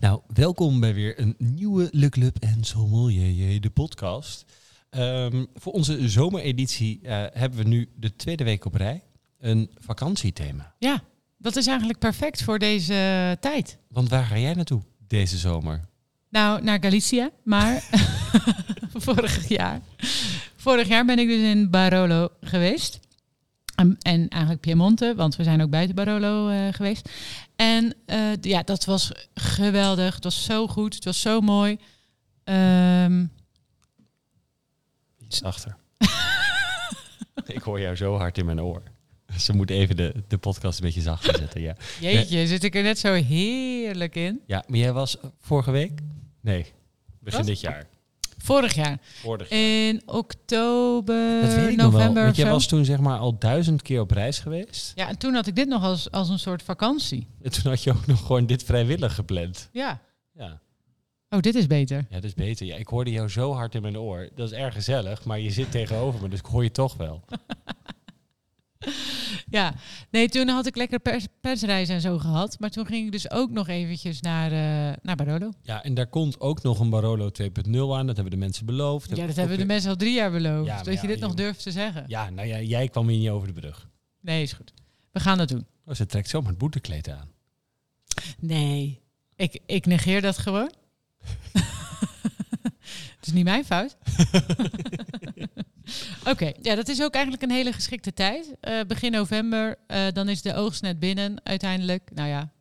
Nou, welkom bij weer een nieuwe Le Club en Sommelier, de podcast. Ehm, voor onze zomereditie eh, hebben we nu de tweede week op rij een vakantiethema. Ja, dat is eigenlijk perfect voor deze tijd. Want waar ga jij naartoe deze zomer? Nou, naar Galicia, maar vorig jaar. Vorig jaar ben ik dus in Barolo geweest. En, en eigenlijk Piemonte, want we zijn ook buiten Barolo eh, geweest. En eh, ja, dat was geweldig. Het was zo goed. Het was zo mooi. Ehm, Iets achter. ik hoor jou zo hard in mijn oor. Ze moet even de, de podcast een beetje zachter zetten, ja. jeetje, zit ik er net zo heerlijk in. Ja, maar jij was vorige week? Nee, begin Wat? dit jaar. Vorig jaar. Vorig jaar. In oktober, Dat weet ik nog wel, november want jij was toen zeg maar al duizend keer op reis geweest. Ja, en toen had ik dit nog als, als een soort vakantie. En toen had je ook nog gewoon dit vrijwillig gepland. Ja. Ja. Oh, dit is beter. Ja, dat is beter. Ja, ik hoorde jou zo hard in mijn oor. Dat is erg gezellig, maar je zit tegenover me, dus ik hoor je toch wel. Ja, nee, toen had ik lekker pers, persreis en zo gehad. Maar toen ging ik dus ook nog eventjes naar, eh, naar Barolo. Ja, en daar komt ook nog een Barolo 2.0 aan. Dat hebben de mensen beloofd. Ja, dat hebben de weer- mensen al drie jaar beloofd. Ja, dat ja, je dit nog durft te zeggen. Ja, nou ja, jij kwam hier niet over de brug. Nee, is goed. We gaan dat doen. Oh, ze trekt zomaar het boetekleed aan. Nee, ik, ik negeer dat gewoon. Het is niet mijn fout. Oké, ja, dat is ook eigenlijk een hele geschikte tijd. Eh, begin november, eh, dan is de oogst net binnen uiteindelijk. Nou ja,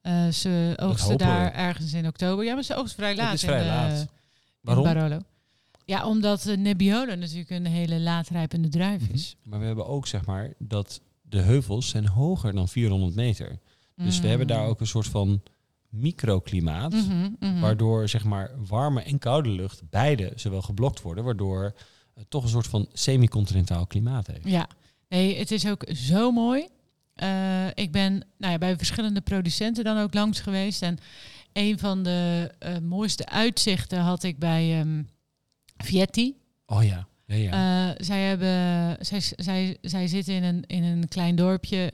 eh, ze oogsten we. daar ergens in oktober. Ja, maar ze oogsten vrij laat. Het is vrij in, laat. Waarom? Barolo. Ja, omdat Nebbiolo natuurlijk een hele laatrijpende druif is. Maar we hebben ook zeg maar dat de heuvels zijn hoger dan 400 meter. Dus we hebben daar ook een soort van microklimaat. Mhm, mhm. Waardoor zeg maar warme en koude lucht beide zowel geblokt worden, waardoor toch een soort van semi-continentaal klimaat heeft. Ja, nee, het is ook zo mooi. Eh, ik ben nou ja, bij verschillende producenten dan ook langs geweest. En een van de eh, mooiste uitzichten had ik bij ehm Vietti. Oh ja, ja, ja. Eh, zij, hebben, zij, zij, zij zitten in een, in een klein dorpje.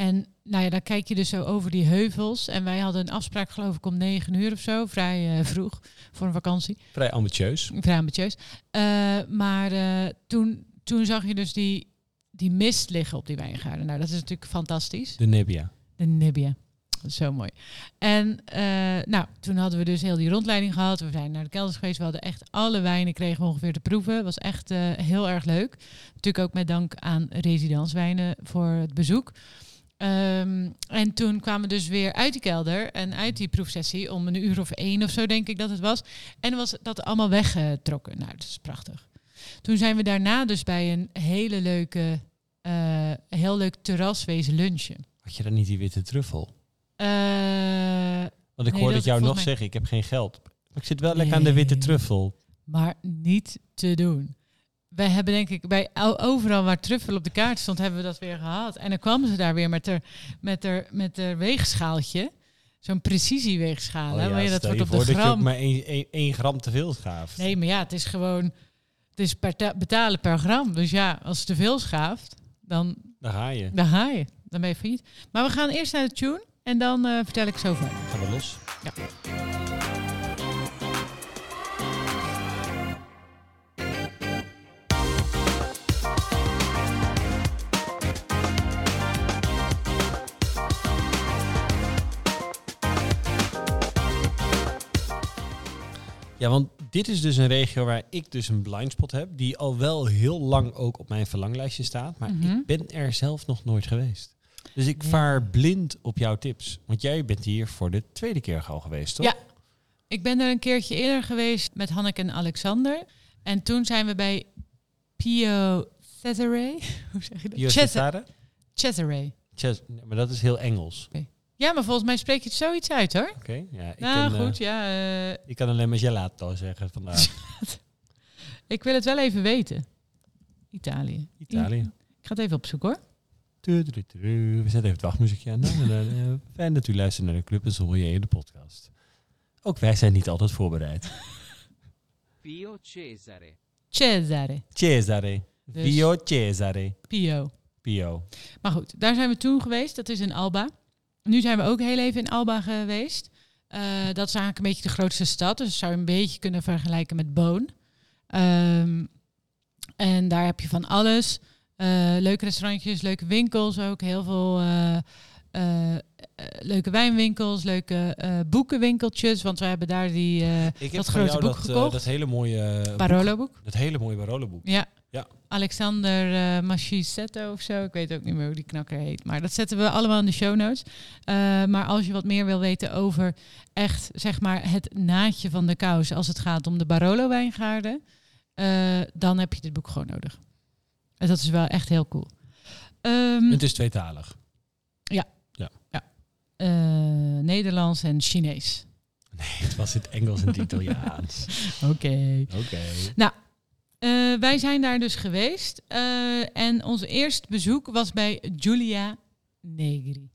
En nou ja, dan kijk je dus zo over die heuvels. En wij hadden een afspraak, geloof ik, om negen uur of zo. Vrij eh, vroeg voor een vakantie. Vrij ambitieus. Vrij ambitieus. Eh, maar eh, toen, toen zag je dus die, die mist liggen op die wijngaarden. Nou, dat is natuurlijk fantastisch. De Nebbia. De. Dat is zo mooi. En nou, toen hadden we dus heel die rondleiding gehad. We zijn naar de kelders geweest. We hadden echt alle wijnen kregen we ongeveer te proeven. was echt heel erg leuk. Natuurlijk ook met dank aan Residanswijnen voor het bezoek. Ehm, en toen kwamen we dus weer uit die kelder en uit die proefsessie om een uur of één of zo, denk ik dat het was. En was dat allemaal weggetrokken. Nou, dat is prachtig. Toen zijn we daarna dus bij een hele leuke, eh, heel leuk terras wezen lunchen. Had je dan niet die witte truffel? Eh, Want ik Nee, hoorde dat jou nog mij- zeggen, ik heb geen geld. Maar ik zit wel lekker aan de witte truffel. maar niet te doen. Wij hebben denk ik bij overal waar truffel op de kaart stond, hebben we dat weer gehad. En dan kwamen ze daar weer met haar, met haar, met haar weegschaaltje. Zo'n precisieweegschaal. hè, waar je dat wordt op de dat je ook gram. maar 1 gram te veel schaaft. Nee, maar ja, het is gewoon... Het is per ta- betalen per gram. Dus ja, als het te veel schaaft, dan, Daar ga je. dan ga je. Dan ben je failliet. Maar we gaan eerst naar de tune en dan eh, vertel ik zo verder. Gaan we los. Ja. Ja, want dit is dus een regio waar ik dus een blindspot heb, die al wel heel lang ook op mijn verlanglijstje staat, maar Mhm. ik ben er zelf nog nooit geweest. Dus ik Ja. vaar blind op jouw tips, want jij bent hier voor de tweede keer al geweest, toch? Ja. Ik ben er een keertje eerder geweest met Hanneke en Alexander. En toen zijn we bij Pio Cesare. Hoe zeg je dat? Pio Cesare. Cesare? Maar dat is heel Engels. Ja, maar volgens mij spreek je het zoiets uit hoor. Oké, ja. Ik, nou kan, eh, goed, ja. eh, ik kan alleen maar gelato zeggen vandaag. ik wil het wel even weten. Italië. Italië. Ik ga het even opzoeken hoor. We zetten even het wachtmuziekje aan. Nou, nou, nou. Fijn dat u luistert naar de Club en Sommelier de podcast. Ook wij zijn niet altijd voorbereid. Pio Cesare. Cesare. Cesare. Dus- Pio Cesare. Pio. Pio. Maar goed, daar zijn we toen geweest. Dat is in Alba. Nu zijn we ook heel even in Alba geweest. Eh, dat is eigenlijk een beetje de grootste stad. Dus dat zou je een beetje kunnen vergelijken met Boon. Ehm, en daar heb je van alles. Eh, leuke restaurantjes, leuke winkels ook. Heel veel eh, leuke wijnwinkels, leuke boekenwinkeltjes. Want we hebben daar die Ik heb dat van grote boek dat, gekocht. dat hele mooie eh, boek. Barolo-boek. Dat hele mooie Barolo-boek. Ja. Ja. Alexander eh Machisetto of zo. Ik weet ook niet meer hoe die knakker heet. Maar dat zetten we allemaal in de show notes. Eh, maar als je wat meer wil weten over echt, zeg maar, het naadje van de kous als het gaat om de Barolo wijngaarden, eh, dan heb je dit boek gewoon nodig. En dat is wel echt heel cool. Ehm, Het is tweetalig. eh, Nederlands en Chinees. Nee, het was in het Engels en het Italiaans. Oké. Oké. Eh, wij zijn daar dus geweest. eh, en ons eerste bezoek was bij Giulia Negri.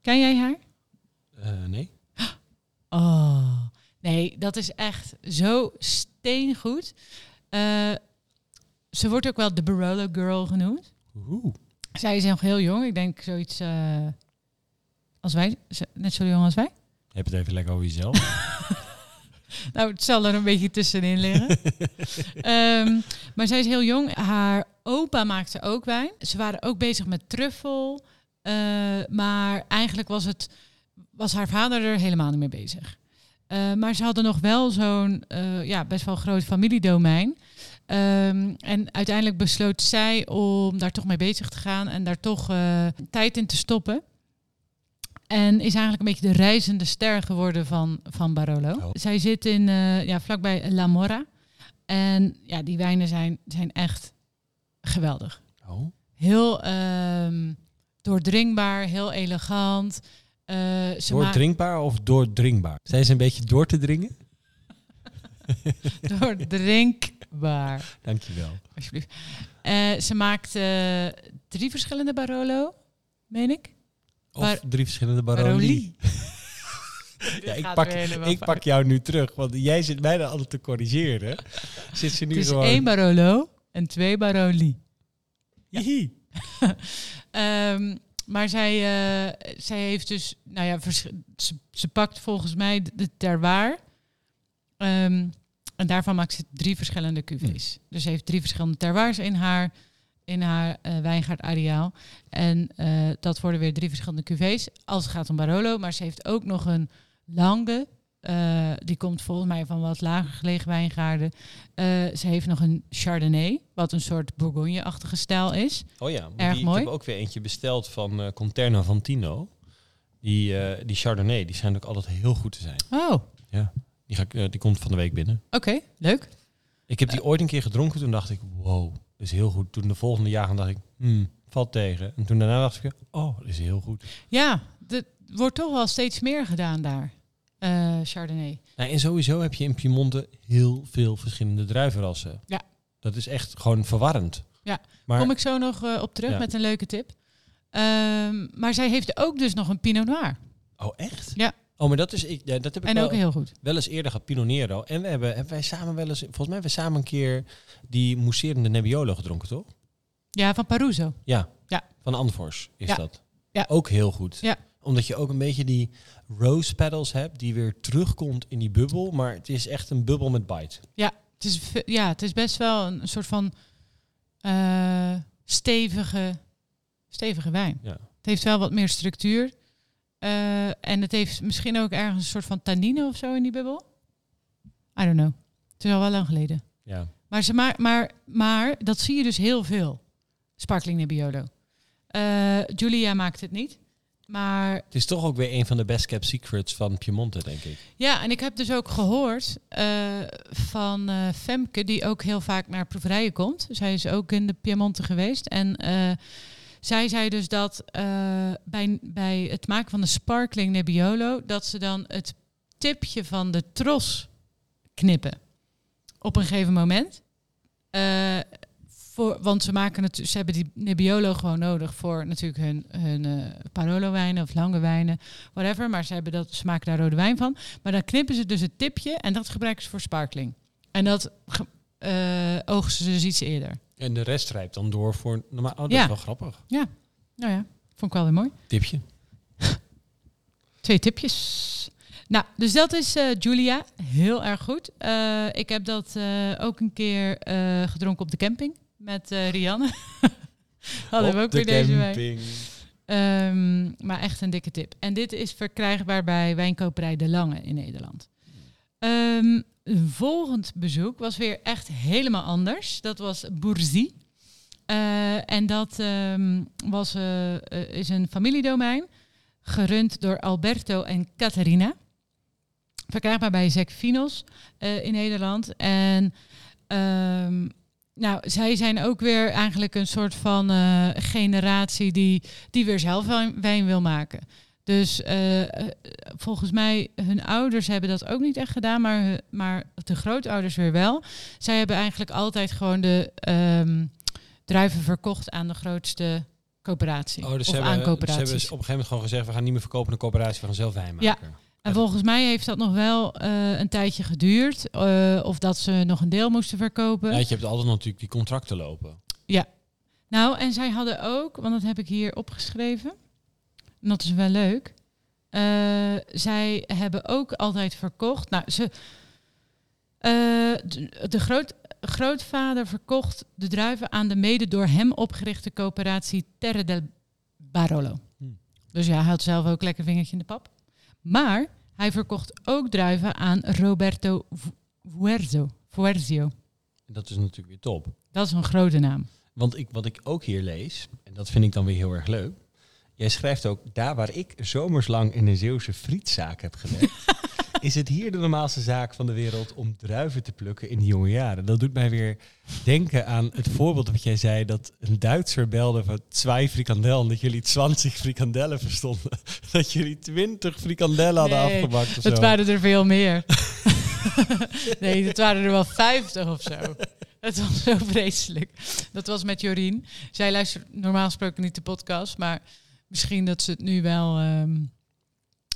Ken jij haar? Eh, nee? Oh, nee, dat is echt zo steengoed. Ze wordt ook wel de Barolo Girl genoemd. Oeh. Zij is nog heel jong. Ik denk zoiets als wij. Net zo jong als wij. Heb het even lekker over jezelf. Nou, het zal er een beetje tussenin liggen. Ehm, maar zij is heel jong. Haar opa maakte ook wijn. Ze waren ook bezig met truffel. eh, maar eigenlijk was, het, was haar vader er helemaal niet mee bezig. Eh, maar ze hadden nog wel zo'n eh, ja, best wel groot familiedomein. Ehm, en uiteindelijk besloot zij om daar toch mee bezig te gaan en daar toch tijd in te stoppen. En is eigenlijk een beetje de reizende ster geworden van, van Barolo. Oh. Zij zit in, eh, ja, vlakbij La Mora. En ja, die wijnen zijn, zijn echt geweldig. Oh. Heel ehm, doordringbaar, heel elegant. Ze ma- Doordrinkbaar of doordringbaar? Zijn ze een beetje door te dringen? doordrinkbaar, Dankjewel. alsjeblieft. Eh, ze maakt drie verschillende Barolo, meen ik. Of Bar- drie verschillende Baroli. Ja, ik pak, ik pak jou nu terug, want jij zit mij dan altijd te corrigeren. Zit ze nu is gewoon... één Barolo en twee Baroli. Hihi. Ehm, maar zij, eh, zij heeft dus, nou ja, ze, ze pakt volgens mij de, terroir. Ehm, en daarvan maakt ze drie verschillende cuvées. Dus ze heeft drie verschillende terroirs in haar, in haar eh wijngaardareaal. En eh, dat worden weer drie verschillende cuvées als het gaat om Barolo. Maar ze heeft ook nog een Lange. eh, die komt volgens mij van wat lager gelegen wijngaarden. Ze heeft nog een Chardonnay, wat een soort Bourgogne-achtige stijl is. Oh ja, Erg die, mooi. ik heb ook weer eentje besteld van Conterna van Tino. Die, die Chardonnay, die zijn ook altijd heel goed te zijn. Oh, oké, Die, ga ik, die komt van de week binnen. leuk. Ik heb die ooit een keer gedronken, toen dacht ik, wow, is heel goed. Toen de volgende jaren dacht ik, hmm, valt tegen. En toen daarna dacht ik, oh, dat is heel goed. Ja, er wordt toch wel steeds meer gedaan daar. eh, Chardonnay. Nou, en sowieso heb je in Piemonte heel veel verschillende druivenrassen. Ja. Dat is echt gewoon verwarrend. Ja. Maar Kom ik zo nog eh, op terug Ja. met een leuke tip. Ehm, maar zij heeft ook dus nog een Pinot Noir. Oh, echt? Ja. Oh, maar dat is ik. Ja, dat heb ik En wel, ook heel goed. wel eens eerder gehad, Pinot Nero. En we hebben, hebben wij samen wel eens, volgens mij hebben we samen een keer die mousserende Nebbiolo gedronken, toch? Ja, van Paruso. Ja. Ja. Van Anfors is Ja. dat. Ja. Ook heel goed. Ja. Omdat je ook een beetje die rose petals hebt die weer terugkomt in die bubbel. Maar het is echt een bubbel met bite. Het is, ja, het is best wel een soort van eh, stevige, stevige wijn. Ja. Het heeft wel wat meer structuur. Eh, en het heeft misschien ook ergens een soort van tannine of zo in die bubbel. I don't know. Het is al wel lang geleden. Ja. Maar, ze ma maar, maar dat zie je dus heel veel. Sparkling Nebbiolo. Eh Julia maakt het niet. Maar Het is toch ook weer een van de best kept secrets van Piemonte, denk ik. ja, en ik heb dus ook gehoord eh, van Femke, die ook heel vaak naar proeverijen komt. Zij is ook in de Piemonte geweest. En zij zei dus dat eh, bij, bij het maken van de Sparkling Nebbiolo... dat ze dan het tipje van de tros knippen. Op een gegeven moment. Eh, voor, want ze, maken het, ze hebben die Nebbiolo gewoon nodig voor natuurlijk hun, hun eh, Parolo wijnen of lange wijnen, whatever. Maar ze, hebben dat, ze maken daar rode wijn van. Maar dan knippen ze dus het tipje en dat gebruiken ze voor sparkling. En dat eh, oogsten ze dus iets eerder. En de rest rijpt dan door voor normaal. Oh, dat Ja. is wel grappig. Nou ja, vond ik wel weer mooi. Tipje. Twee tipjes. Nou, dus dat is eh, Julia. Heel erg goed. Eh, ik heb dat ook een keer gedronken op de camping met Rianne. Hadden we Op ook de weer deze week. camping. Ehm, maar echt een dikke tip. En dit is verkrijgbaar bij Wijnkoperij De Lange in Nederland. Ehm, een volgend bezoek was weer echt helemaal anders. Dat was Bourzie. Eh, en dat ehm, was, eh, eh, is een familiedomein, gerund door Alberto en Caterina. Verkrijgbaar bij Zekfinos in Nederland. En ehm, nou, zij zijn ook weer eigenlijk een soort van generatie die, die weer zelf wijn wil maken. Dus eh, eh, volgens mij, hun ouders hebben dat ook niet echt gedaan, maar, maar de grootouders weer wel. Zij hebben eigenlijk altijd gewoon de ehm, druiven verkocht aan de grootste coöperatie. Oh, dus of aan hebben, ze hebben op een gegeven moment gewoon gezegd, we gaan niet meer verkopen aan de coöperatie, we gaan zelf wijn maken. Ja. En volgens mij heeft dat nog wel eh, een tijdje geduurd. of dat ze nog een deel moesten verkopen. Ja, je hebt altijd natuurlijk die contracten lopen. Nou, en zij hadden ook, want dat heb ik hier opgeschreven. En dat is wel leuk. Eh, zij hebben ook altijd verkocht. Nou, ze. eh, de, de groot, grootvader verkocht de druiven aan de mede door hem opgerichte coöperatie Terre del Barolo. Hmm. Dus ja, hij had zelf ook lekker vingertje in de pap. Maar hij verkocht ook druiven aan Roberto. Fuerzio. En dat is natuurlijk weer top. Dat is een grote naam. Want ik, wat ik ook hier lees, en dat vind ik dan weer heel erg leuk. Jij schrijft ook, daar waar ik zomerslang in een Zeeuwse frietzaak heb gewerkt, is het hier de normaalste zaak van de wereld om druiven te plukken in de jonge jaren. Dat doet mij weer denken aan het voorbeeld wat jij zei, dat een Duitser belde van twee frikandel en dat jullie 20 frikandellen verstonden. Dat jullie 20 frikandellen hadden Nee, afgemaakt of Het zo. waren er veel meer. nee, het waren er wel 50 of zo. Het was zo vreselijk. Dat was met Jorien. Zij luistert normaal gesproken niet de podcast, maar misschien dat ze het nu wel. ehm,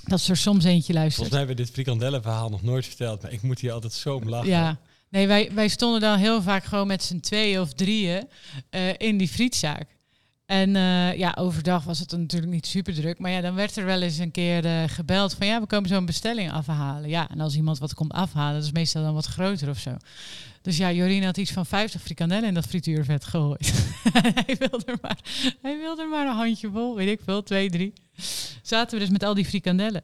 dat ze er soms eentje luistert. Volgens mij hebben we dit frikandellenverhaal nog nooit verteld, maar ik moet hier altijd zo om lachen. Ja. Nee, wij, wij stonden dan heel vaak gewoon met z'n tweeën of drieën eh, in die frietzaak. En eh, ja, overdag was het natuurlijk niet super druk. Maar ja, dan werd er wel eens een keer eh, gebeld van ja, we komen zo'n bestelling afhalen. Ja, en als iemand wat komt afhalen, dat is meestal dan wat groter of zo. Dus ja, Jorien had iets van 50 frikandellen in dat frituurvet gegooid. hij, wilde er maar, hij wilde er maar een handje vol, weet ik veel, twee, drie. Zaten we dus met al die frikandellen.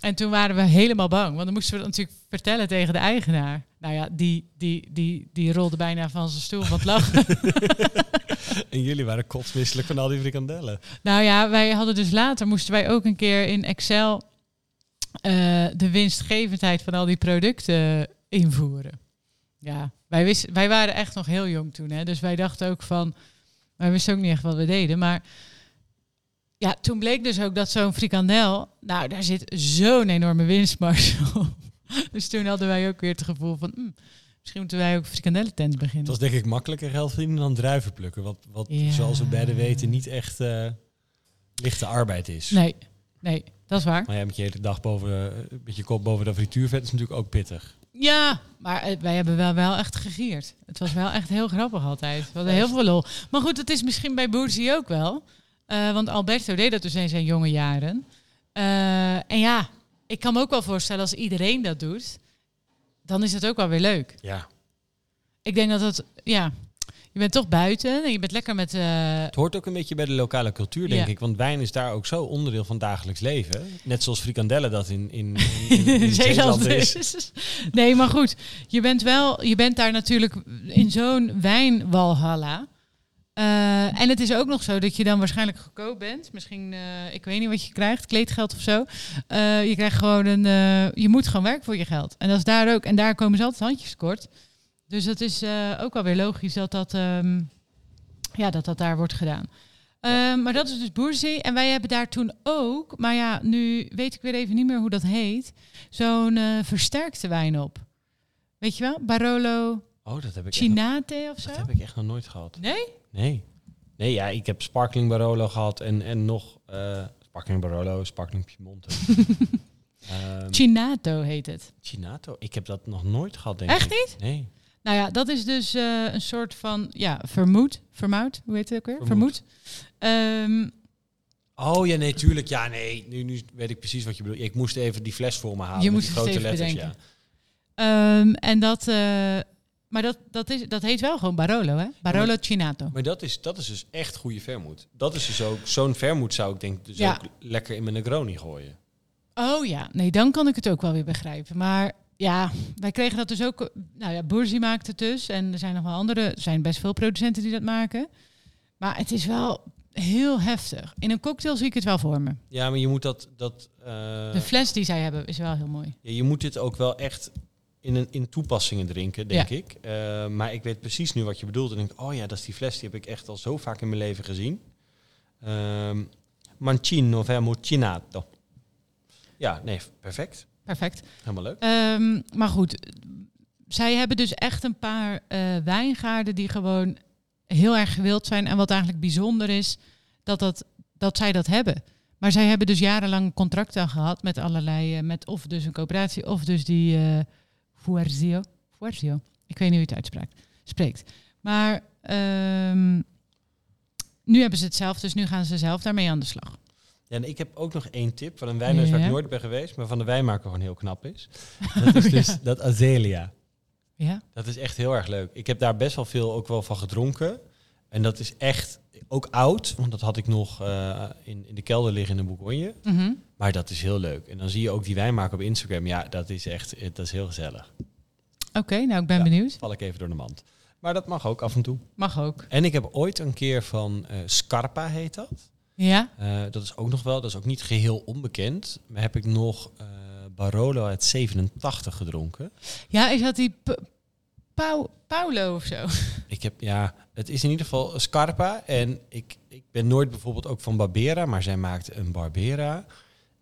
En toen waren we helemaal bang, want dan moesten we dat natuurlijk vertellen tegen de eigenaar. Nou ja, die, die, die, die rolde bijna van zijn stoel van het lachen. En jullie waren kotsmisselijk van al die frikandellen. nou ja, wij hadden dus later, moesten wij ook een keer in Excel eh, de winstgevendheid van al die producten invoeren. Ja, wij, wisten, wij waren echt nog heel jong toen, hè, dus wij dachten ook van, wij wisten ook niet echt wat we deden, maar ja, toen bleek dus ook dat zo'n frikandel, nou, daar zit zo'n enorme winstmarge op. Dus toen hadden wij ook weer het gevoel van, hm, misschien moeten wij ook frikandellentent Het beginnen. was denk ik makkelijker geld verdienen dan druiven plukken. Wat, wat Ja. zoals we beide weten niet echt eh, lichte arbeid is. Nee, nee, dat is waar. Maar ja, met je hele dag boven, eh, met je kop boven dat frituurvet is natuurlijk ook pittig. Ja, maar eh, wij hebben wel, wel echt gegierd. Het was wel echt heel grappig altijd. We hadden heel veel lol. Maar goed, het is misschien bij Boerzi ook wel. Eh, want Alberto deed dat dus in zijn jonge jaren. Eh, en ja, ik kan me ook wel voorstellen als iedereen dat doet, dan is het ook wel weer leuk. Ja. Ik denk dat het, ja, je bent toch buiten en je bent lekker met... eh, Het hoort ook een beetje bij de lokale cultuur, denk Ja. ik. Want wijn is daar ook zo onderdeel van dagelijks leven. Net zoals frikandellen dat in, in, in, in, in Zeeland is. Nee, maar goed, je bent wel, je bent daar natuurlijk in zo'n wijnwalhalla. Eh, en het is ook nog zo dat je dan waarschijnlijk goedkoop bent. Misschien, eh, ik weet niet wat je krijgt, kleedgeld of zo. Eh, je krijgt gewoon een, je moet gewoon werken voor je geld. En dat is daar ook. En daar komen ze altijd handjes kort. Dus dat is ook wel weer logisch dat dat, ehm, ja, dat, dat daar wordt gedaan. Ehm, maar dat is dus Boerzee. En wij hebben daar toen ook, maar ja, nu weet ik weer even niet meer hoe dat heet, zo'n versterkte wijn op. Weet je wel? Barolo Oh, dat heb ik, echt, Chinate of zo? dat heb ik echt nog nooit gehad. Nee? Nee. Nee, ja, ik heb Sparkling Barolo gehad en, en nog eh, Sparkling Barolo, Sparkling Piemonte. Ehm Chinato heet het. Chinato, ik heb dat nog nooit gehad, denk Echt ik. niet? Nee. Nou ja, dat is dus eh, een soort van, ja, vermoed, vermout, hoe heet het ook weer? Vermoed. Vermoed. Ehm, Oh ja, nee, tuurlijk. Ja, nee. Nu, nu weet ik precies wat je bedoelt. Ik moest even die fles voor me halen. Je moest die grote letters, bedenken. ja. Ehm, en dat, eh, maar dat, dat, is, dat heet wel gewoon Barolo, hè? Barolo Cinato. Maar dat is, dat is dus echt goede vermoed. Dat is dus ook... Zo'n vermoed zou ik denk dus Ja. ook lekker in mijn Negroni gooien. Oh ja, nee, dan kan ik het ook wel weer begrijpen. Maar ja, wij kregen dat dus ook. Nou ja, Bourzi maakt het dus. En er zijn nog wel andere. Er zijn best veel producenten die dat maken. Maar het is wel heel heftig. In een cocktail zie ik het wel voor me. Ja, maar je moet dat... dat eh, De fles die zij hebben is wel heel mooi. ja, je moet dit ook wel echt in, een, in toepassingen drinken, denk Ja. ik. Eh, maar ik weet precies nu wat je bedoelt. En denk, oh ja, dat is die fles. Die heb ik echt al zo vaak in mijn leven gezien. Ehm Mancino Vermucinato. Ja, nee, perfect. Perfect. Helemaal leuk. Ehm, maar goed, zij hebben dus echt een paar eh, wijngaarden die gewoon heel erg gewild zijn. En wat eigenlijk bijzonder is, dat, dat, dat zij dat hebben. Maar zij hebben dus jarenlang contracten gehad met allerlei, eh, met of dus een coöperatie, of dus die Fuerzio. Fuerzio. Ik weet niet hoe je het uitspreekt. Spreekt. Maar ehm, nu hebben ze het zelf, dus nu gaan ze zelf daarmee aan de slag. Ja, en ik heb ook nog één tip van een wijnhuis waar Ja. ik nooit ben geweest, maar van de wijnmaker gewoon heel knap is. Dat is dus dat Azelia. Ja? Dat is echt heel erg leuk. Ik heb daar best wel veel ook wel van gedronken. En dat is echt ook oud, want dat had ik nog eh, in, in de kelder liggen in de Bourgogne. Mhm. Maar dat is heel leuk. En dan zie je ook die wijnmaker op Instagram. Ja, dat is echt eh, dat is heel gezellig. Oké, nou ik ben Ja. benieuwd. Val ik even door de mand. Maar dat mag ook af en toe. Mag ook. En ik heb ooit een keer van eh, Scarpa heet dat. Ja? Dat is ook nog wel, dat is ook niet geheel onbekend. Maar heb ik nog Barolo uit 87 gedronken. Ja, is dat die Pau- Paulo of zo? Ik heb, ja, het is in ieder geval Scarpa. En ik, ik ben nooit bijvoorbeeld ook van Barbera, maar zij maakte een Barbera.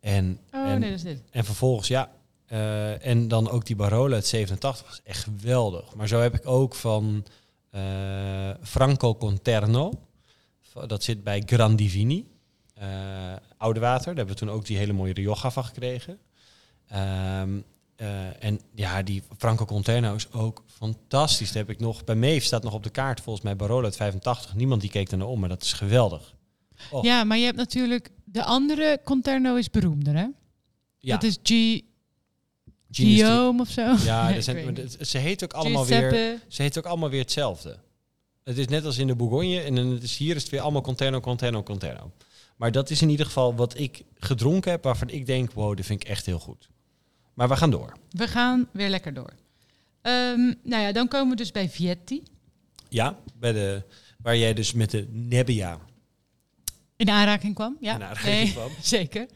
En, Oh, en, nee, dat is dit. en vervolgens, ja, eh, en dan ook die Barolo uit 87 was echt geweldig. Maar zo heb ik ook van eh, Franco Conterno. Dat zit bij Grandivini. eh Oude Water. Daar hebben we toen ook die hele mooie Rioja van gekregen. Ehm, eh, en ja, die Franco Conterno is ook fantastisch. Dat heb ik nog. Bij Meef staat nog op de kaart volgens mij Barolo uit 85. Niemand die keek er naar om, maar dat is geweldig. Oh. Ja, maar je hebt natuurlijk... De andere Conterno is beroemder, hè? Ja, Dat is G... Guillaume of zo. Ja, Nee, zijn, ze heet ook allemaal weer. Ze heet ook allemaal weer hetzelfde. Het is net als in de Bourgogne en het is hier is het weer allemaal Conterno, Conterno, Conterno. Maar dat is in ieder geval wat ik gedronken heb, waarvan ik denk, wow, dit vind ik echt heel goed. Maar we gaan door. We gaan weer lekker door. Ehm, nou ja, dan komen we dus bij Vietti. Ja, bij de, waar jij dus met de Nebbia In aanraking kwam. Ja, in aanraking nee, kwam. zeker.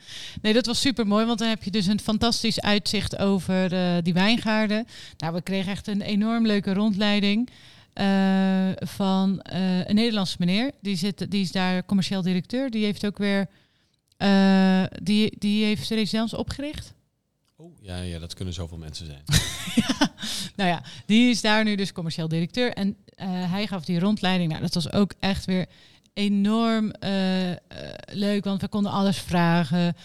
Nee, dat was super mooi, want dan heb je dus een fantastisch uitzicht over eh, die wijngaarden. Nou, we kregen echt een enorm leuke rondleiding eh, van eh, een Nederlandse meneer. Die, zit, die is daar commercieel directeur. Die heeft ook weer, die, die heeft de residence opgericht. Oh, ja, ja, dat kunnen zoveel mensen zijn. Nou ja, die is daar nu dus commercieel directeur. En eh, hij gaf die rondleiding. Nou, dat was ook echt weer enorm eh, eh, leuk, want we konden alles vragen.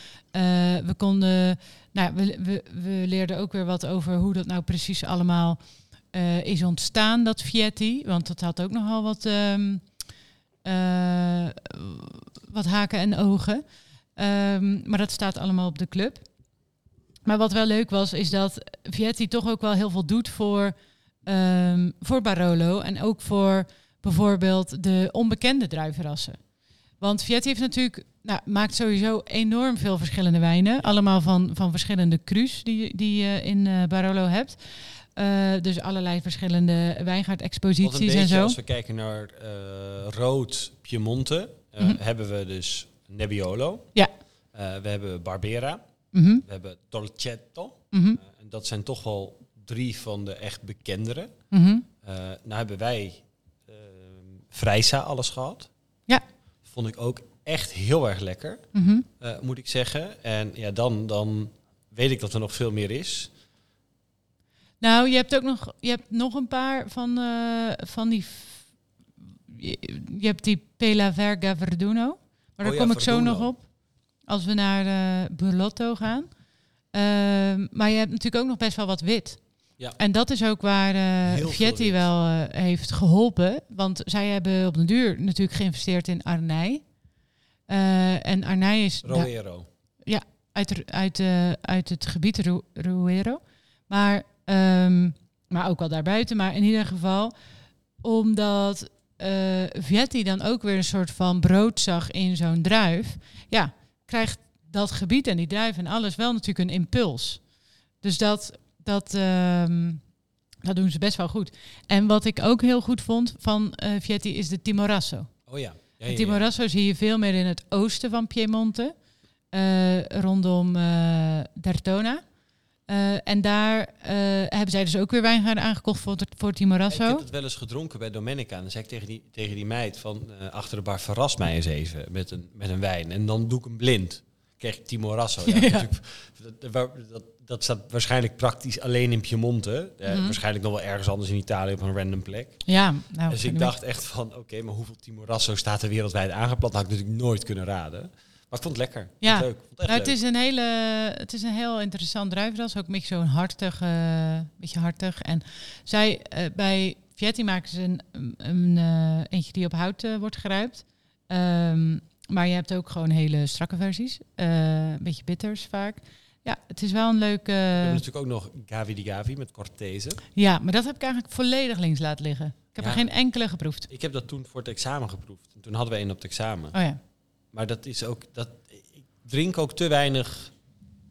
We konden, nou, we, we, we leerden ook weer wat over hoe dat nou precies allemaal is ontstaan, dat Vietti. Want dat had ook nogal wat, ehm, eh, wat haken en ogen. Ehm, maar dat staat allemaal op de club. Maar wat wel leuk was, is dat Vietti toch ook wel heel veel doet voor, ehm, voor Barolo. En ook voor bijvoorbeeld de onbekende druivenrassen. Want Vietti heeft natuurlijk, nou, maakt sowieso enorm veel verschillende wijnen. Allemaal van, van verschillende crus die, die je in eh, Barolo hebt. Eh, dus allerlei verschillende wijngaardexposities en zo. als we kijken naar eh, rood Piemonte, Mhm. hebben we dus Nebbiolo. Ja. We hebben Barbera. Mhm, We hebben Dolcetto. mhm, Eh, en dat zijn toch wel drie van de echt bekendere. Eh, nou hebben wij uh, Vrijsa alles gehad. Ja. Vond ik ook echt heel erg lekker, mhm. eh, moet ik zeggen. En ja, dan, dan weet ik dat er nog veel meer is. Nou, je hebt ook nog, je hebt nog een paar van, van die. Je, hebt die Pela Verga Verduno. Maar daar Oh ja, kom ik zo nog op. Als we naar eh Burlotto gaan. Ehm, maar je hebt natuurlijk ook nog best wel wat wit. Ja. En dat is ook waar veel Vietti wel eh, heeft geholpen. Want zij hebben op de duur natuurlijk geïnvesteerd in Arnij. En Arnij is Roero. uit, uit, eh, uit het gebied Ru- Ruero. Maar, ehm, maar ook wel daarbuiten. Maar in ieder geval, omdat eh Vietti dan ook weer een soort van brood zag in zo'n druif. Ja, krijgt dat gebied en die druif en alles wel natuurlijk een impuls. Dus dat, dat, ehm, dat doen ze best wel goed. En wat ik ook heel goed vond van eh Vietti is de Timorasso. Oh ja. ja, Het ja, ja. Timorasso zie je veel meer in het oosten van Piemonte, eh, rondom eh Dertona. Eh, en daar eh, hebben zij dus ook weer wijngaarden aangekocht voor, voor Ik Timorasso. heb het wel eens gedronken bij Domenica. En dan zei ik tegen die, tegen die meid van eh, achter de bar... verras mij eens even met een, met een wijn. En dan doe ik hem blind. Krijg ik Timorasso. Ja, dat, dat, dat, dat staat waarschijnlijk praktisch alleen in Piemonte. Mhm. Waarschijnlijk nog wel ergens anders in Italië op een random plek. Ja, nou, dus ik dacht echt van... oké, maar hoeveel Timorasso staat er wereldwijd aangeplant? Dat had ik natuurlijk nooit kunnen raden. Maar ik vond het lekker. Ja. vond het leuk. Ik vond het echt Nou, het, is een hele, het is een heel interessant druivenras. Ook een beetje zo'n hartig, eh beetje hartig. En zij, eh, bij Vietti maken ze een, een, eh, eentje die op hout wordt geruimd. Ehm, maar je hebt ook gewoon hele strakke versies. Een beetje bitters vaak. Ja, het is wel een leuke... We hebben natuurlijk ook nog Gavi di Gavi met Cortese. Ja, maar dat heb ik eigenlijk volledig links laten liggen. Ik heb Ja. er geen enkele geproefd. Ik heb dat toen voor het examen geproefd. En toen hadden we een op het examen. Oh ja. Maar dat is ook... Dat, ik drink ook te weinig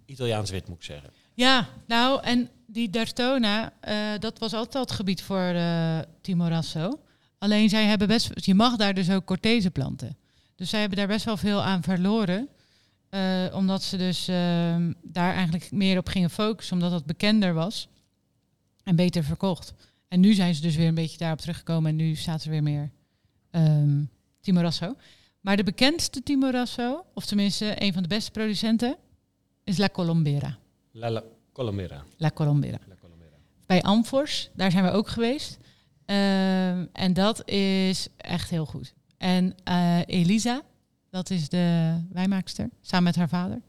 Italiaans wit, moet ik zeggen. Ja, nou, en die Dertona, eh, dat was altijd al het gebied voor eh Timorasso. Alleen zij hebben best, je mag daar dus ook Cortese planten. Dus zij hebben daar best wel veel aan verloren. eh, omdat ze dus ehm, daar eigenlijk meer op gingen focussen, omdat dat bekender was en beter verkocht. En nu zijn ze dus weer een beetje daarop teruggekomen en nu staat er weer meer ehm Timorasso. Maar de bekendste Timorasso, of tenminste een van de beste producenten, is La Colombera. La, la Colomera. La Colombera. La Colomera. Bij Amfors, daar zijn we ook geweest. Ehm, en dat is echt heel goed. En eh, Elisa, dat is de wijnmaakster, samen met haar vader.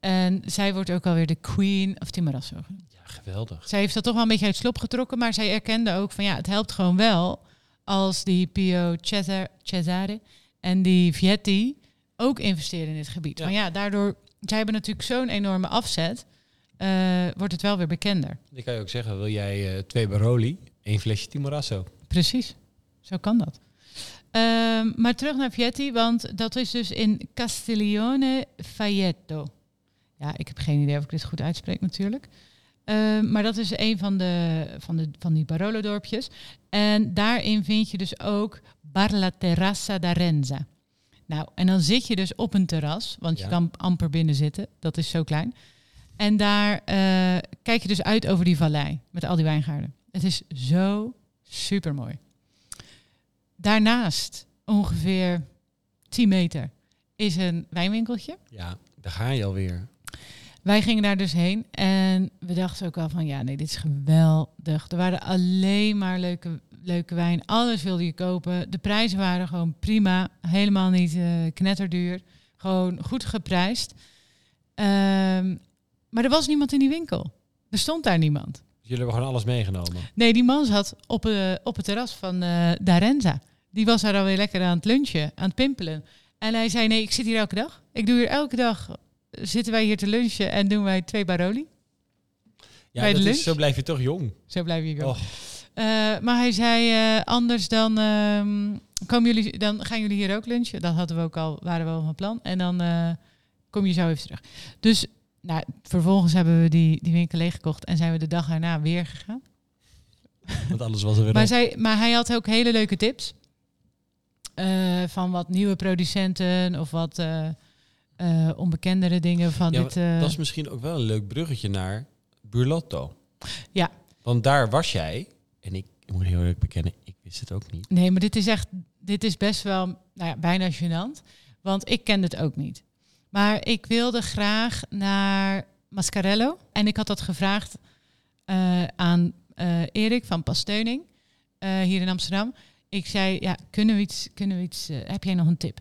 En zij wordt ook alweer de queen of Timorasso. Ja, geweldig. Zij heeft dat toch wel een beetje uit slop getrokken, maar zij erkende ook van ja, het helpt gewoon wel als die Pio Cesar- Cesare en die Vietti ook investeren in dit gebied. Ja. Want ja, daardoor, zij hebben natuurlijk zo'n enorme afzet, eh, wordt het wel weer bekender. Dan kan je ook zeggen, wil jij eh, twee Baroli, één flesje Timorasso? Precies, zo kan dat. Ehm, maar terug naar Vietti, want dat is dus in Castiglione Faietto. Ja, ik heb geen idee of ik dit goed uitspreek natuurlijk. Ehm, maar dat is een van, de, van, de, van die Barolo-dorpjes. En daarin vind je dus ook Bar la Terrassa d'Arenza. Nou, en dan zit je dus op een terras, want je kan amper binnen zitten. Dat is zo klein. En daar eh, kijk je dus uit over die vallei met al die wijngaarden. Het is zo super mooi. Daarnaast, ongeveer 10 meter, is een wijnwinkeltje. Ja, daar ga je alweer. Wij gingen daar dus heen en we dachten ook wel van ja, nee, dit is geweldig. Er waren alleen maar leuke, leuke wijn. Alles wilde je kopen. De prijzen waren gewoon prima. Helemaal niet eh, knetterduur. Gewoon goed geprijsd. Ehm, maar er was niemand in die winkel. Er stond daar niemand. Jullie hebben gewoon alles meegenomen. Nee, die man zat op, eh, op het terras van eh Darenza. Die was daar alweer lekker aan het lunchen, aan het pimpelen. En hij zei, nee, ik zit hier elke dag. Ik doe hier elke dag, zitten wij hier te lunchen en doen wij twee Baroli. Ja, Bij de dat lunch? is, zo blijf je toch jong. Zo blijf je. Och, Eh, maar hij zei, eh, anders dan, ehm, komen jullie, dan gaan jullie hier ook lunchen. Dat hadden we ook al, waren we al van plan. En dan eh, kom je zo even terug. Dus nou, vervolgens hebben we die, die winkel leeggekocht en zijn we de dag daarna weer gegaan. want alles was er weer Maar, zij, maar hij had ook hele leuke tips. Van wat nieuwe producenten of wat eh, onbekendere dingen van Ja, dit. eh, Dat is misschien ook wel een leuk bruggetje naar Burlotto. Ja. Want daar was jij, en ik moet heel eerlijk bekennen, ik wist het ook niet. Nee, maar dit is echt, dit is best wel nou ja, bijna gênant. Want ik kende het ook niet. Maar ik wilde graag naar Mascarello. En ik had dat gevraagd eh, aan eh, Erik van Pasteuning, eh, hier in Amsterdam. Ik zei, ja, kunnen we iets, kunnen we iets eh, heb jij nog een tip?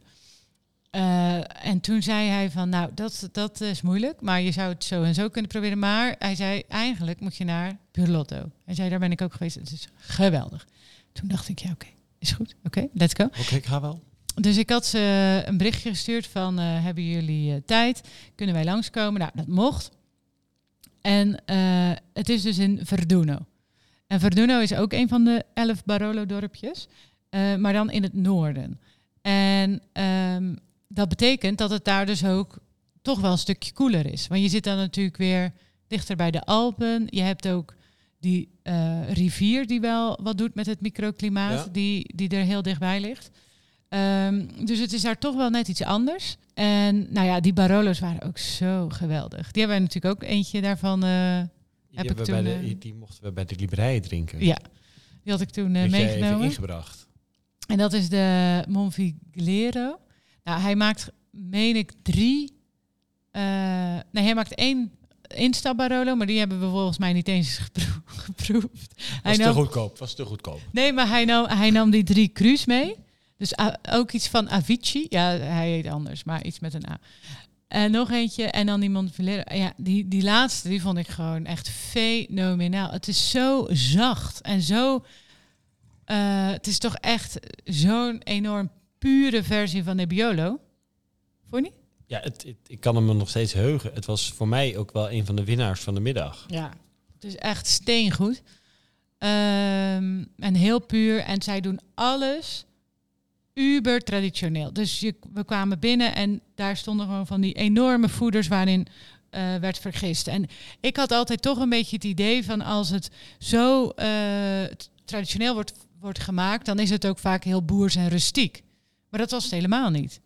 Eh, en toen zei hij van, nou, dat, dat is moeilijk, maar je zou het zo en zo kunnen proberen. Maar hij zei, eigenlijk moet je naar Burlotto. Hij zei, daar ben ik ook geweest. Het is geweldig. Toen dacht ik, ja, oké, is goed. Oké, let's go. Oké, ik ga wel. dus ik had ze een berichtje gestuurd van, eh, hebben jullie eh, tijd? Kunnen wij langskomen? Nou, dat mocht. En het is dus in Verduno. En Verduno is ook een van de elf Barolo-dorpjes, maar dan in het noorden. En ehm, dat betekent dat het daar dus ook toch wel een stukje koeler is. Want je zit dan natuurlijk weer dichter bij de Alpen. Je hebt ook die eh, rivier die wel wat doet met het microklimaat, Ja. die, die er heel dichtbij ligt. Ehm, dus het is daar toch wel net iets anders. En nou ja, die Barolo's waren ook zo geweldig. Die hebben wij natuurlijk ook eentje daarvan. eh, Die, Heb ik toen, de, eh, die mochten we bij de Liberij drinken. ja, die had ik toen even meegenomen. ingebracht. En dat is de Monfiglero. Nou, hij maakt, meen ik, drie. eh, nee, hij maakt één instap Barolo, maar die hebben we volgens mij niet eens gepro- geproefd. Hij Was te nam, goedkoop. Was te goedkoop. nee, maar hij nam, hij nam die drie cru's mee. Dus ook iets van Avicii. Ja, hij heet anders, maar iets met een A. En nog eentje. En dan die Montevideo. Ja, die, die laatste, die vond ik gewoon echt fenomenaal. Het is zo zacht en zo... eh, het is toch echt zo'n enorm pure versie van Nebbiolo. Vond je niet? Ja, het, het- ik kan hem nog steeds heugen. Het was voor mij ook wel een van de winnaars van de middag. Ja. Het is echt steengoed. Ehm, en heel puur. En zij doen alles uber traditioneel. Dus je, we kwamen binnen en daar stonden gewoon van die enorme voeders waarin eh, werd vergist. En ik had altijd toch een beetje het idee van als het zo eh, traditioneel wordt, wordt gemaakt, dan is het ook vaak heel boers en rustiek. Maar dat was het helemaal niet.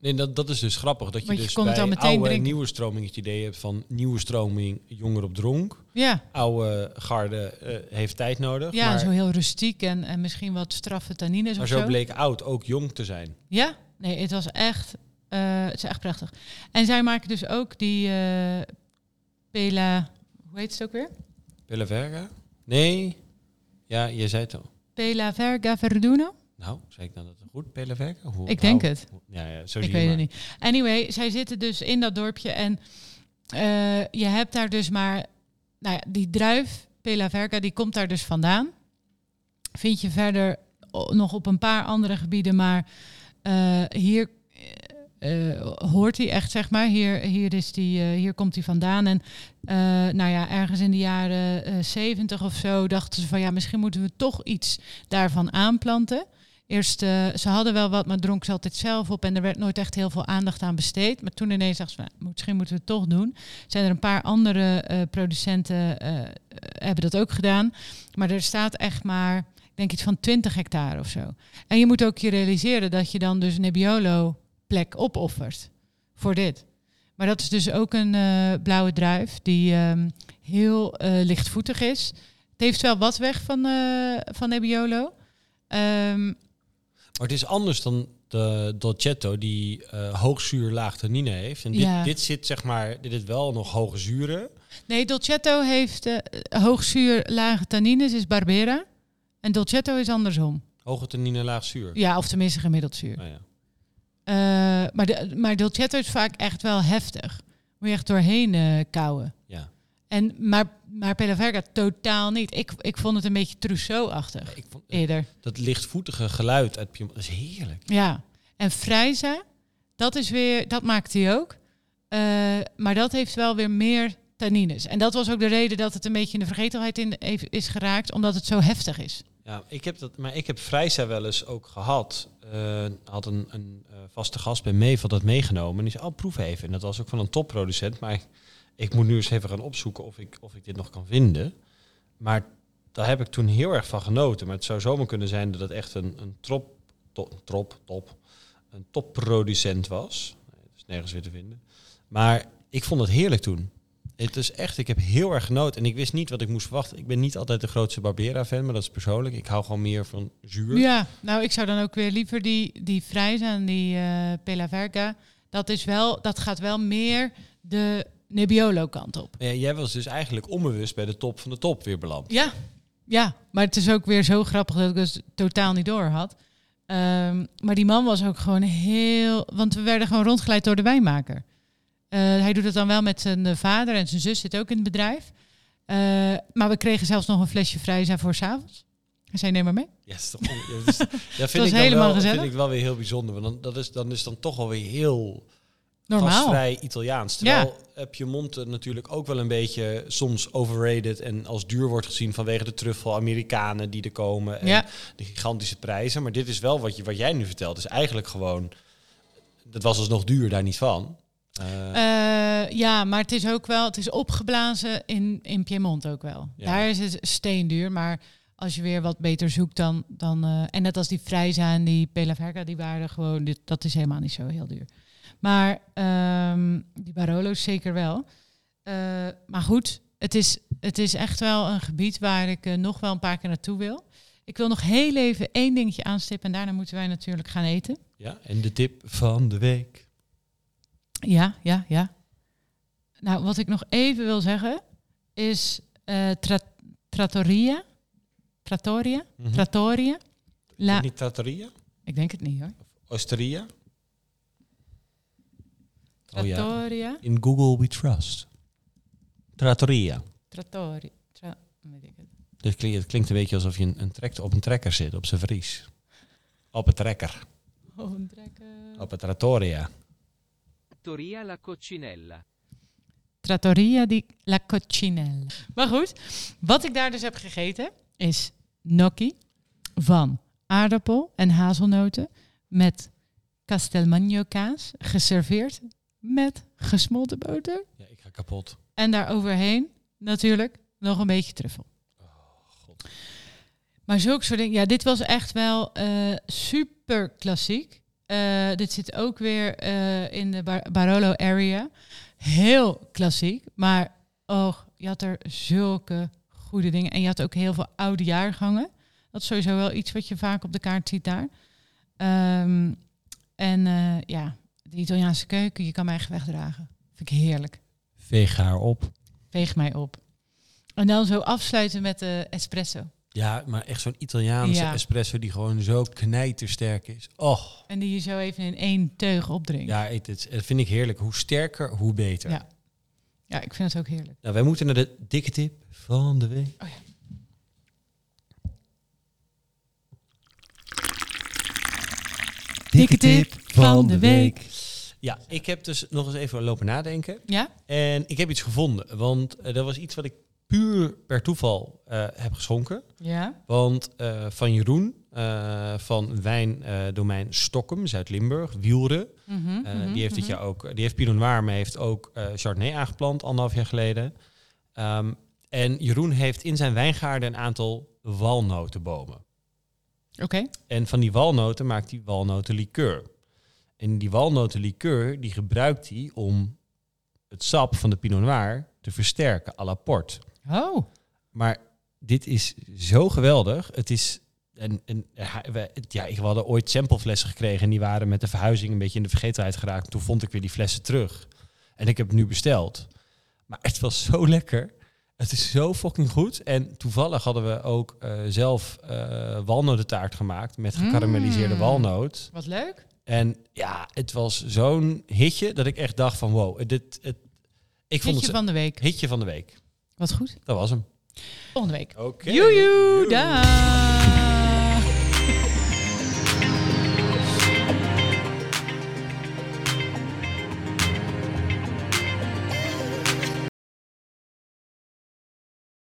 Nee, dat, dat is dus grappig. Dat je Want je dus kon het bij meteen oude en nieuwe stroming het idee hebt van nieuwe stroming jonger op dronk. Ja, Oude garde eh, heeft tijd nodig. ja maar, zo heel rustiek en, en misschien wat straffe tannines maar of zo zo. bleek oud ook jong te zijn. Ja, nee, het was echt, eh, het is echt prachtig. En zij maken dus ook die eh, Pela, hoe heet het ook weer? Pella Verga? Nee. Ja, je zei het al. Pela Verga Verduno? Nou, zei ik nou dat goed? Hoe- Ik denk nou, het. Ja, ja, zo Ik weet het niet. Anyway, zij zitten dus in dat dorpje en eh, je hebt daar dus maar, nou ja, die druif Pela Verga, die komt daar dus vandaan. Vind je verder nog op een paar andere gebieden, maar eh, hier eh, hoort hij echt, zeg maar. Hier, hier, is die, hier komt hij vandaan. En nou ja, ergens in de jaren zeventig of zo dachten ze van ja, misschien moeten we toch iets daarvan aanplanten. Eerst, eh, ze hadden wel wat, maar dronken ze altijd zelf op. En er werd nooit echt heel veel aandacht aan besteed. Maar toen ineens dachten ze, misschien moeten we het toch doen. Zijn er een paar andere eh, producenten eh, hebben dat ook gedaan. Maar er staat echt maar, ik denk iets van 20 hectare of zo. En je moet ook je realiseren dat je dan dus Nebbiolo plek opoffert voor dit. Maar dat is dus ook een blauwe druif die ehm, heel lichtvoetig is. Het heeft wel wat weg van, van Nebbiolo. Ehm, Maar het is anders dan de Dolcetto die eh hoogzuur laag tannine heeft. En dit, Ja. dit zit zeg maar, dit is wel nog hoge zuren. nee, Dolcetto heeft eh, hoogzuur, lage tannines, is Barbera. En Dolcetto is andersom. Hoge tannine, laag zuur. Ja, of tenminste gemiddeld zuur. Nou ja. Eh, maar, de, maar Dolcetto is vaak echt wel heftig. Moet je echt doorheen eh kouwen. ja. En, maar, maar Pella Verga totaal niet. Ik, ik vond het een beetje Trousseau-achtig eerder. dat lichtvoetige geluid uit Piemont, dat is heerlijk. Ja. En Frijza, dat is weer, dat maakt hij ook. Eh, maar dat heeft wel weer meer tannines. En dat was ook de reden dat het een beetje in de vergetelheid in is geraakt, omdat het zo heftig is. Ja, ik heb dat, maar ik heb Vrijza wel eens ook gehad. Eh, had een, een eh, vaste gast bij had dat meegenomen. En die zei, oh, proef even. En dat was ook van een topproducent. Maar ik, moet nu eens even gaan opzoeken of ik, of ik dit nog kan vinden. Maar daar heb ik toen heel erg van genoten. Maar het zou zomaar kunnen zijn dat het echt een, een trop, top, top, een topproducent was. Nee, dat is nergens weer te vinden. Maar ik vond het heerlijk toen. Het is echt, ik heb heel erg genoten. En ik wist niet wat ik moest verwachten. Ik ben niet altijd de grootste Barbera-fan, maar dat is persoonlijk. Ik hou gewoon meer van zuur. Ja, nou ik zou dan ook weer liever die, die Frijza en die eh Pella Verga. Dat, is wel, dat gaat wel meer de Nebbiolo kant op. Ja, jij was dus eigenlijk onbewust bij de top van de top weer beland. Ja, ja, maar het is ook weer zo grappig dat ik dus totaal niet door had. Ehm, maar die man was ook gewoon heel... Want we werden gewoon rondgeleid door de wijnmaker. Eh, hij doet het dan wel met zijn vader en zijn zus zit ook in het bedrijf. Eh, maar we kregen zelfs nog een flesje Frijza voor s'avonds. Hij zei, neem maar mee. Ja, ja, dat is- ja, vind ik helemaal wel, gezellig. vind ik wel weer heel bijzonder. Want dan, dat is, dan is dan toch wel weer heel Normaal. gastvrij Italiaans. Terwijl eh, Piemonte natuurlijk ook wel een beetje soms overrated en als duur wordt gezien vanwege de truffel Amerikanen die er komen en Ja. de gigantische prijzen. Maar dit is wel wat, je, wat jij nu vertelt. is eigenlijk gewoon, dat was alsnog duur, daar niet van. Eh, Eh, ja, maar het is ook wel, het is opgeblazen in, in Piemont ook wel. Ja. Daar is het steenduur, maar als je weer wat beter zoekt dan, dan en net als die Frijza en die Pelaverca, die waren gewoon, dit, dat is helemaal niet zo heel duur. Maar ehm, die Barolo's zeker wel. Eh, maar goed, het is, het is echt wel een gebied waar ik eh, nog wel een paar keer naartoe wil. Ik wil nog heel even één dingetje aanstippen en daarna moeten wij natuurlijk gaan eten. ja, en de tip van de week. Ja, ja, ja. Nou, wat ik nog even wil zeggen is tra- trattoria. Trattoria? Mhm. Trattoria. La, Niet Trattoria? ik denk het niet hoor. Osteria? Oh ja, Trattoria. in Google we trust. Trattoria. Trattoria. Tra weet ik het. Klinkt, het klinkt een beetje alsof je een, een trek, op een trekker zit, op zijn Fries. Op een trekker. Oh, een trekker. Op een trattoria. Trattoria La Coccinella. Trattoria di La Coccinella. Maar goed, wat ik daar dus heb gegeten is gnocchi van aardappel en hazelnoten met castelmagno kaas, geserveerd met gesmolten boter. Ja, ik ga kapot. En daar overheen natuurlijk nog een beetje truffel. God. Maar zulke soort dingen. Ja, dit was echt wel eh, super klassiek. Eh, dit zit ook weer eh, in de Bar- Barolo area. Heel klassiek. Maar oh, je had er zulke goede dingen. En je had ook heel veel oude jaargangen. Dat is sowieso wel iets wat je vaak op de kaart ziet daar. Ehm, en ja, de Italiaanse keuken, je kan mij echt wegdragen. Vind ik heerlijk. Veeg haar op. Veeg mij op. En dan zo afsluiten met de espresso. Ja, maar echt zo'n Italiaanse Ja. espresso die gewoon zo knijtersterk is. Oh, En die je zo even in één teug opdrinkt. ja, het, het, het vind ik heerlijk. Hoe sterker, hoe beter. Ja. Ja, ik vind het ook heerlijk. Nou, wij moeten naar de dikke tip van de week. Oh ja. Dikke tip van de week. Ja, ik heb dus nog eens even lopen nadenken. Ja? En ik heb iets gevonden. Want eh, dat was iets wat ik puur per toeval eh, heb geschonken. Ja. Want eh, van Jeroen eh, van wijndomein Stokkem, Zuid-Limburg, Wielre. Mhm, Eh, mhm, die heeft dit mhm. jaar ook, die heeft Pinot Noir, maar heeft ook eh, Chardonnay aangeplant, anderhalf jaar geleden. Ehm, en Jeroen heeft in zijn wijngaarden een aantal walnotenbomen. Oké. En van die walnoten maakt hij walnotenlikeur. En die walnotenlikeur die gebruikt hij om het sap van de Pinot Noir te versterken à la port. Oh. Maar dit is zo geweldig. Het is. En, en ja, we hadden ooit sampleflessen gekregen en die waren met de verhuizing een beetje in de vergetelheid geraakt. Toen vond ik weer die flessen terug. En ik heb het nu besteld. Maar het was zo lekker. Het is zo fucking goed. En toevallig hadden we ook eh, zelf eh walnotentaart gemaakt met gekarameliseerde Mm. walnoot. Wat leuk. En ja, het was zo'n hitje dat ik echt dacht van wow, dit, het, ik vond Hitje het van de week. hitje van de week. Wat goed. Dat was hem. Volgende week. Oké. Joejoe. Daag.